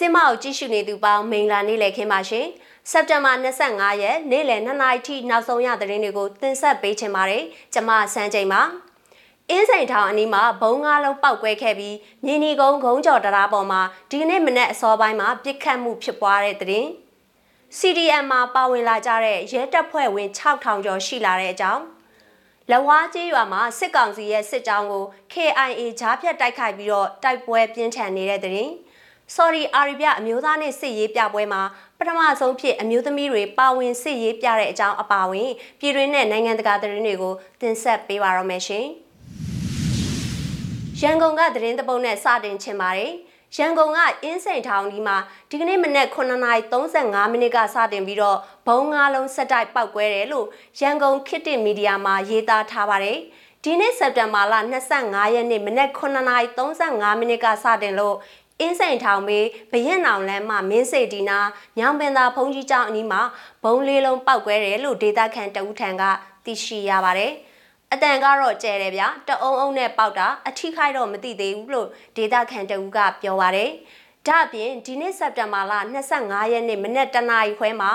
စင်းမကိုကြည့်ရှုနေသူပေါင်းမင်္ဂလာနေ့လည်ခင်းပါရှင်စက်တင်ဘာ25ရက်နေ့လယ်2နာရီထိနောက်ဆုံးရသတင်းတွေကိုတင်ဆက်ပေးချင်ပါတယ်ကျွန်မစန်းချိန်ပါအင်းစိန်ထောင်အနီးမှာဘုံငါးလုံးပောက်ကွဲခဲ့ပြီးမြင်းနီကုန်းဂုံးကျော်တရားပေါ်မှာဒီနေ့မနေ့အစောပိုင်းမှာပြစ်ခတ်မှုဖြစ်ပွားတဲ့တဲ့ CDM မှာပါဝင်လာကြတဲ့ရဲတပ်ဖွဲ့ဝင်6000ကျော်ရှိလာတဲ့အကြောင်းလဝါကျေးရွာမှာစစ်ကောင်စီရဲ့စစ်ကြောင်းကို KIA ဂျားဖြတ်တိုက်ခိုက်ပြီးတော့တိုက်ပွဲပြင်းထန်နေတဲ့တဲ့ Sorry အာရီဗျအမျိုးသားနဲ့စစ်ရေးပြပွဲမှာပထမဆုံးဖြစ်အမျိုးသမီးတွေပါဝင်စစ်ရေးပြတဲ့အကြောင်းအပါအဝင်ပြည်တွင်းနဲ့နိုင်ငံတကာသတင်းတွေကိုတင်ဆက်ပေးပါရမယ်ရှင်။ရန်ကုန်ကသတင်းတပုတ်နဲ့စတင်ချင်ပါတယ်။ရန်ကုန်ကအင်းစိန်ထောင်ဒီမှာဒီကနေ့မနက်9:35မိနစ်ကစတင်ပြီးတော့ဘုံငါးလုံးဆက်တိုက်ပောက်ကွဲတယ်လို့ရန်ကုန်ခေတ်တစ်မီဒီယာမှာရေးသားထားပါတယ်။ဒီနေ့စက်တင်ဘာလ25ရက်နေ့မနက်9:35မိနစ်ကစတင်လို့ အင်းစိန်ထောင်မေးဘရင်နောင်လမ်းမှမင်းစိတ်ဒီနာညောင်ပင်သာဘုံကြီးကျောင်းအနီးမှာဘုံလေးလုံးပောက်ကွဲတယ်လို့ဒေတာခန်တဦးထံကသိရှိရပါတယ်။အတန်ကတော့ကျဲတယ်ဗျာတအုံအုံနဲ့ပေါက်တာအထိခိုက်တော့မသိသေးဘူးလို့ဒေတာခန်တဦးကပြောပါတယ်။ဒါ့အပြင်ဒီနေ့စက်တင်ဘာလ25ရက်နေ့မနေ့တနာရီခွဲမှာ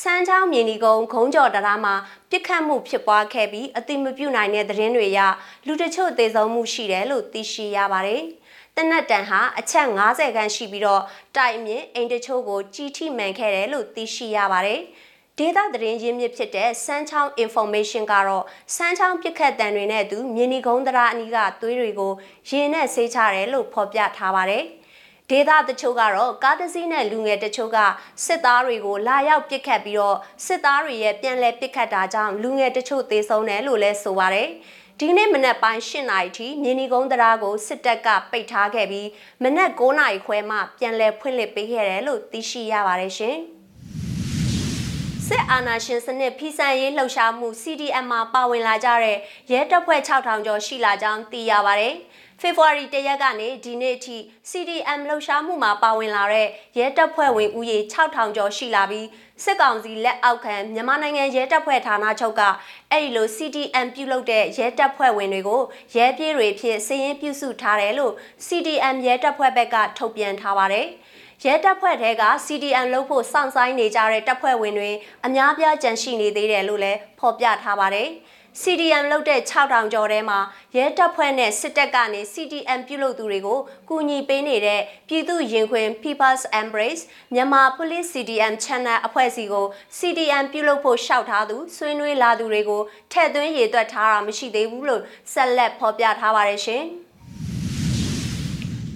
စမ်းချောင်းမြင်းဒီကုန်းခုံးကျော်တရားမှာပြစ်ခတ်မှုဖြစ်ပွားခဲ့ပြီးအတိမပြုနိုင်တဲ့သတင်းတွေအရလူတချို့သေဆုံးမှုရှိတယ်လို့သိရှိရပါတယ်။ တနက်တန်ဟာအချက်90ခန်းရှိပြီးတော့တိုင်မြင့်အိမ်တချို့ကိုကြီးထိမှန်ခဲ့တယ်လို့သိရှိရပါတယ်။ဒေတာသတင်းရင်းမြစ်ဖြစ်တဲ့စမ်းချောင်း information ကတော့စမ်းချောင်းပြစ်ခတ်တံတွေနဲ့အတူမြင်းနီကုန်းတရာအနီးကသွေးတွေကိုရေနဲ့ဆေးချတယ်လို့ဖော်ပြထားပါတယ်။ဒေသတချို့ကတော့ကားတစ်စီးနဲ့လူငယ်တချို့ကစစ်သားတွေကိုလာရောက်ပစ်ခတ်ပြီးတော့စစ်သားတွေရဲ့ပြန်လည်ပစ်ခတ်တာကြောင့်လူငယ်တချို့သေဆုံးတယ်လို့လည်းဆိုပါတယ်။ ဒီနေ့မနက်ပိုင်း၈နာရီထိမြင်းနီကုန်းတရားကိုစစ်တပ်ကပိတ်ထားခဲ့ပြီးမနက်9နာရီခွဲမှပြန်လည်ဖွင့်လှစ်ပေးခဲ့တယ်လို့သိရှိရပါတယ်ရှင်။စစ်အာဏာရှင်စနစ်ဖိစံရေးလှုပ်ရှားမှု CDM မှာပါဝင်လာကြတဲ့ရဲတပ်ဖွဲ့6000ကျော်ရှိလာကြောင်းသိရပါတယ်။ ဖေဖော်ဝါရီတရက်ကနေဒီနေ့အထိ CDM လှုပ်ရှားမှုမှာပါဝင်လာတဲ့ရဲတပ်ဖွဲ့ဝင်ဦးရေ6000ကျော်ရှိလာပြီးစစ်ကောင်စီလက်အောက်ခံမြန်မာနိုင်ငံရဲတပ်ဖွဲ့ဌာနချုပ်ကအဲ့ဒီလို CDM ပြုလုပ်တဲ့ရဲတပ်ဖွဲ့ဝင်တွေကိုရဲပြေးတွေဖြစ်စည်ရင်ပြုစုထားတယ်လို့ CDM ရဲတပ်ဖွဲ့ဘက်ကထုတ်ပြန်ထားပါတယ်။ရဲတပ်ဖွဲ့ထဲက CDM လုပ်ဖို့စောင့်ဆိုင်းနေကြတဲ့တပ်ဖွဲ့ဝင်တွေအများပြားကြန့်ရှိနေသေးတယ်လို့လည်းဖော်ပြထားပါတယ်။ CDM လုပ်တဲ့6000ကျော်ထဲမှာရဲတပ်ဖွဲ့နဲ့စစ်တပ်ကနေ CDM ပြုလုပ်သူတွေကိုကူညီပေးနေတဲ့ပြည်သူရင်ခွင် People's Embrace မြန်မာ Police CDM Channel အဖွဲ့စီကို CDM ပြုလုပ်ဖို့ရှောက်ထားသူဆွေးနွေးလာသူတွေကိုထည့်သွင်းရည်သွက်ထားတာမရှိသေးဘူးလို့ဆက်လက်ဖော်ပြထားပါတယ်ရှင်။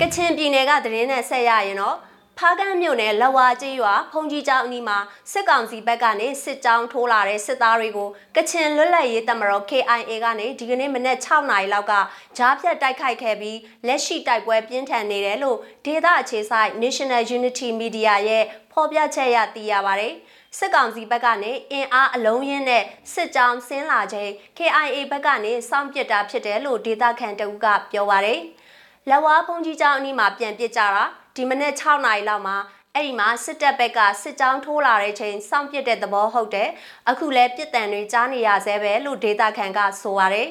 ကချင်ပြည်နယ်ကသတင်းနဲ့ဆက်ရရင်တော့ ဖားကန်းမြို့နယ်လဝါကျေးရွာဖုန်ကြီးကျောင်းအနီးမှာစစ်ကောင်စီဘက်ကနေစစ်ကြောင်းထိုးလာတဲ့စစ်သားတွေကိုကချင်လွတ်လပ်ရေးတပ်မတော် KIA ကနေဒီကနေ့မနက်6နာရီလောက်ကဂျားဖြတ်တိုက်ခိုက်ခဲ့ပြီးလက်ရှိတိုက်ပွဲပြင်းထန်နေတယ်လို့ဒေသအခြေစိုက် National Unity Media ရဲ့ဖော်ပြချက်အရသိရပါတယ်။စစ်ကောင်စီဘက်ကနေအင်အားအလုံးရင်းနဲ့စစ်ကြောင်းဆင်းလာချိန် KIA ဘက်ကနေစောင့်ပစ်တာဖြစ်တယ်လို့ဒေသခံတအုပ်ကပြောပါတယ်။ လက်ဝါးဖုန်ကြီးကျောင်းအနီးမှာပြန်ပစ်ကြတာဒီမနေ့6နာရီလောက်မှာအဲ့ဒီမှာစစ်တပ်ဘက်ကစစ်ကြောင်းထိုးလာတဲ့ချိန်စောင့်ပစ်တဲ့သဘောဟုတ်တယ်အခုလဲပြစ်တန်တွေကြားနေရဆဲပဲလို့ဒေတာခန်ကဆိုပါတယ်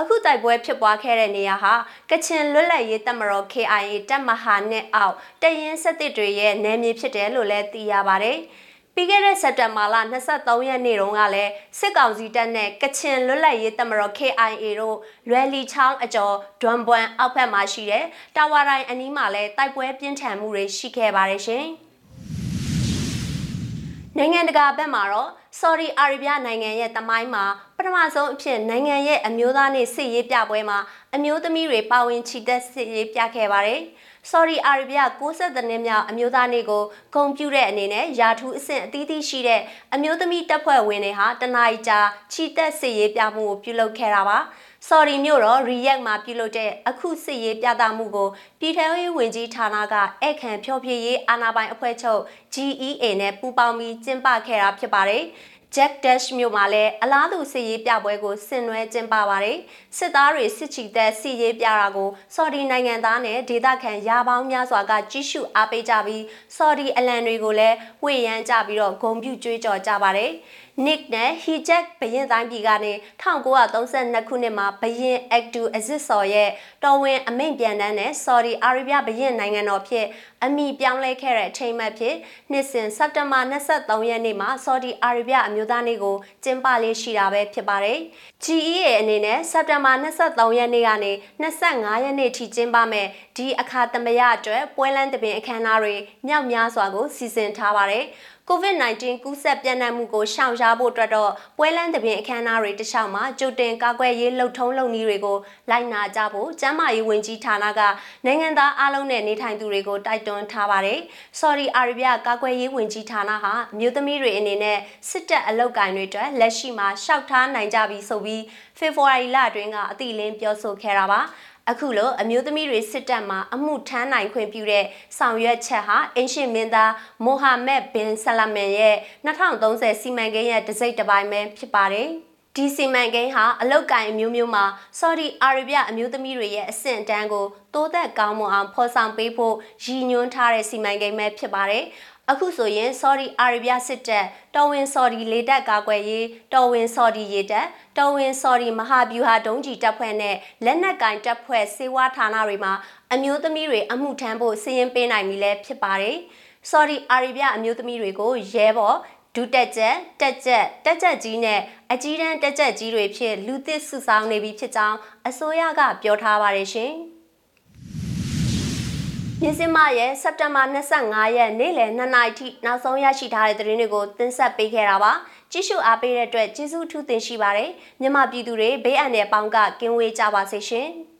အခုတိုက်ပွဲဖြစ်ပွားခဲ့တဲ့နေရာဟာကချင်လွတ်လပ်ရေးတပ်မတော် KIA တပ်မဟာနဲ့အောက်တရင်စစ်တစ်တွေရဲ့နယ်မြေဖြစ်တယ်လို့လည်းသိရပါတယ်။ ပြီးခဲ့တဲ့စက်တင်ဘာလ23ရက်နေ့တုန်းကလည်းစစ်ကောင်စီတပ်နဲ့ကချင်လွတ်လပ်ရေးတပ်မတော် KIA တို့လွယ်လီချောင်းအကျော်ဒွမ်ဘွမ်အောက်ဘက်မှာရှိတဲ့တာဝါတိုင်းအနီးမှာလည်းတိုက်ပွဲပြင်းထန်မှုတွေရှိခဲ့ပါတယ်ရှင်။ နိုင်ငံတကာဘက်မှာတော့ Saudi Arabia နိုင်ငံရဲ့တမိုင်းမှာပထမဆုံးအဖြစ်နိုင်ငံရဲ့အမျိုးသားနေ့စစ်ရေးပြပွဲမှာအမျိုးသမီးတွေပါဝင်ချီတက်စစ်ရေးပြခဲ့ပါတယ်။ Saudi Arabia 60နှစ်မြောက်အမျိုးသားနေ့ကိုဂုဏ်ပြုတဲ့အနေနဲ့ယာထူးအဆင့်အသီးသီးရှိတဲ့အမျိုးသမီးတပ်ဖွဲ့ဝင်တွေဟာတနအီကြာချီတက်စစ်ရေးပြမှုကိုပြုလုပ်ခဲ့တာပါ။ Saudi မြို့တော် Riyadh မှာပြုလုပ်တဲ့အခုစစ်ရေးပြသမှုကိုပြည်ထရေးဝန်ကြီးဌာနကဧည့်ခံဖျော်ဖြေရေးအာဏာပိုင်အဖွဲ့ချုပ် GEA နဲ့ပူးပေါင်းပြီးကျင်းပခဲ့တာဖြစ်ပါတယ်။ Jack Dash မြို့မှာလည်းအလားတူစစ်ရေးပြပွဲကိုဆင်နွှဲကျင်းပပါတယ်။စစ်သားတွေစစ်ချီတဲ့စစ်ရေးပြတာကိုဆော်ဒီနိုင်ငံသားနဲ့ဒေသခံရာပေါင်းများစွာကကြီးစုအားပေးကြပြီးဆော်ဒီအလံတွေကိုလည်းဝေယမ်းကြပြီးတော့ဂုံပြုကြွေးကြော်ကြပါတယ်။ Nick နဲ့ Hijab ဘရင်တိုင်းပြည်ကနေ1932ခုနှစ်မှာဘရင် Abdul Aziz ဆော်ရဲ့တော်ဝင်အမိန့်ပြန်တမ်းနဲ့ Saudi Arabia ဘရင်နိုင်ငံတော်ဖြစ်အမိပြောင်းလဲခဲ့တဲ့အချိန်မှဖြစ်နှစ်စဉ်စက်တင်ဘာ23ရက်နေ့မှာ Saudi Arabia အမျိုးသားနေ့ကိုကျင်းပလေးရှိတာပဲဖြစ်ပါတယ်။ GEA အနေနဲ့စက်တင်ဘာ23ရက်နေ့ကနေ25ရက်နေ့ထိကျင်းပမယ်ဒီအခါသမယအတွက်ပွဲလန်းတပင်အခမ်းအနားတွေမြောက်များစွာကိုစီစဉ်ထားပါတယ်။ COVID-19 ကူးစက်ပြန့်နှံ့မှုကိုရှောင်ရှားဖို့အတွက်တော့ပွဲလန်းသဘင်အခမ်းအနားတွေတခြားမှာကြိုတင်ကာကွယ်ရေးလှုပ်ထုံးလုပ်နည်းတွေကိုလိုက်နာကြဖို့ကျန်းမာရေးဝန်ကြီးဌာနကနိုင်ငံသားအလုံးနဲ့နေထိုင်သူတွေကိုတိုက်တွန်းထားပါတယ်။ Saudi Arabia ကာကွယ်ရေးဝန်ကြီးဌာနဟာမြို့သမီးတွေအနေနဲ့စစ်တပ်အလုပ်ကိုင်တွေအတွက်လက်ရှိမှာရှောက်ထားနိုင်ကြပြီဆိုပြီးဖေဖော်ဝါရီလအတွင်းကအသိလင်းပြောဆိုခဲ့တာပါ။ အခုလိုအမျိုးသမီးတွေစစ်တပ်မှာအမှုထမ်းနိုင်ခွင့်ပြုတဲ့ဆောင်ရွက်ချက်ဟာအင်ရှင်မင်းသားမိုဟာမက်ဘင်ဆလာမန်ရဲ့2030စီမံကိန်းရဲ့တစိတ်တစ်ပိုင်းပဲဖြစ်ပါတယ်။ ဒီစီမံကိန်းဟာအလုတ်ကင်အမျိုးမျိုးမှာဆော်ဒီအာရေဗျအမျိုးသမီးတွေရဲ့အဆင့်အတန်းကိုတိုးသက်ကောင်းမွန်အောင်ဖော်ဆောင်ပေးဖို့ရည်ညွှန်းထားတဲ့စီမံကိန်းပဲဖြစ်ပါတယ်။အခုဆိုရင် Saudi Arabia စစ်တပ်တော်ဝင် Saudi လေတပ်ကာကွယ်ရေးတော်ဝင် Saudi ရေတပ်တော်ဝင် Saudi မဟာဗျူဟာဒုံးကျည်တပ်ဖွဲ့နဲ့လက်နက်ကင်တပ်ဖွဲ့စေဝါဌာနတွေမှာအမျိုးသမီးတွေအမှုထမ်းဖို့စီရင်ပေးနိုင်ပြီလဲဖြစ်ပါတယ်။ Saudi Arabia အမျိုးသမီးတွေကိုရဲဘော် ဒုတက်ချက်တက်ချက်တက်ချက်ကြီးနဲ့အကြီးတန်းတက်ချက်ကြီးတွေဖြစ်လူသစ်စုဆောင်းနေပြီဖြစ်ကြောင်းအစိုးရကပြောထားပါတယ်ရှင်။မြင်းစမရဲ့စက်တင်ဘာ25ရက်နေ့လယ်2နာရီထိနောက်ဆုံးရရှိထားတဲ့သတင်းတွေကိုတင်ဆက်ပေးခဲ့တာပါကြည့်ရှုအားပေးတဲ့အတွက်ကျေးဇူးထူးတင်ရှိပါတယ်မြမပြည်သူတွေဘေးအန္တရာယ်ပေါင်းကကင်းဝေးကြပါစေရှင်။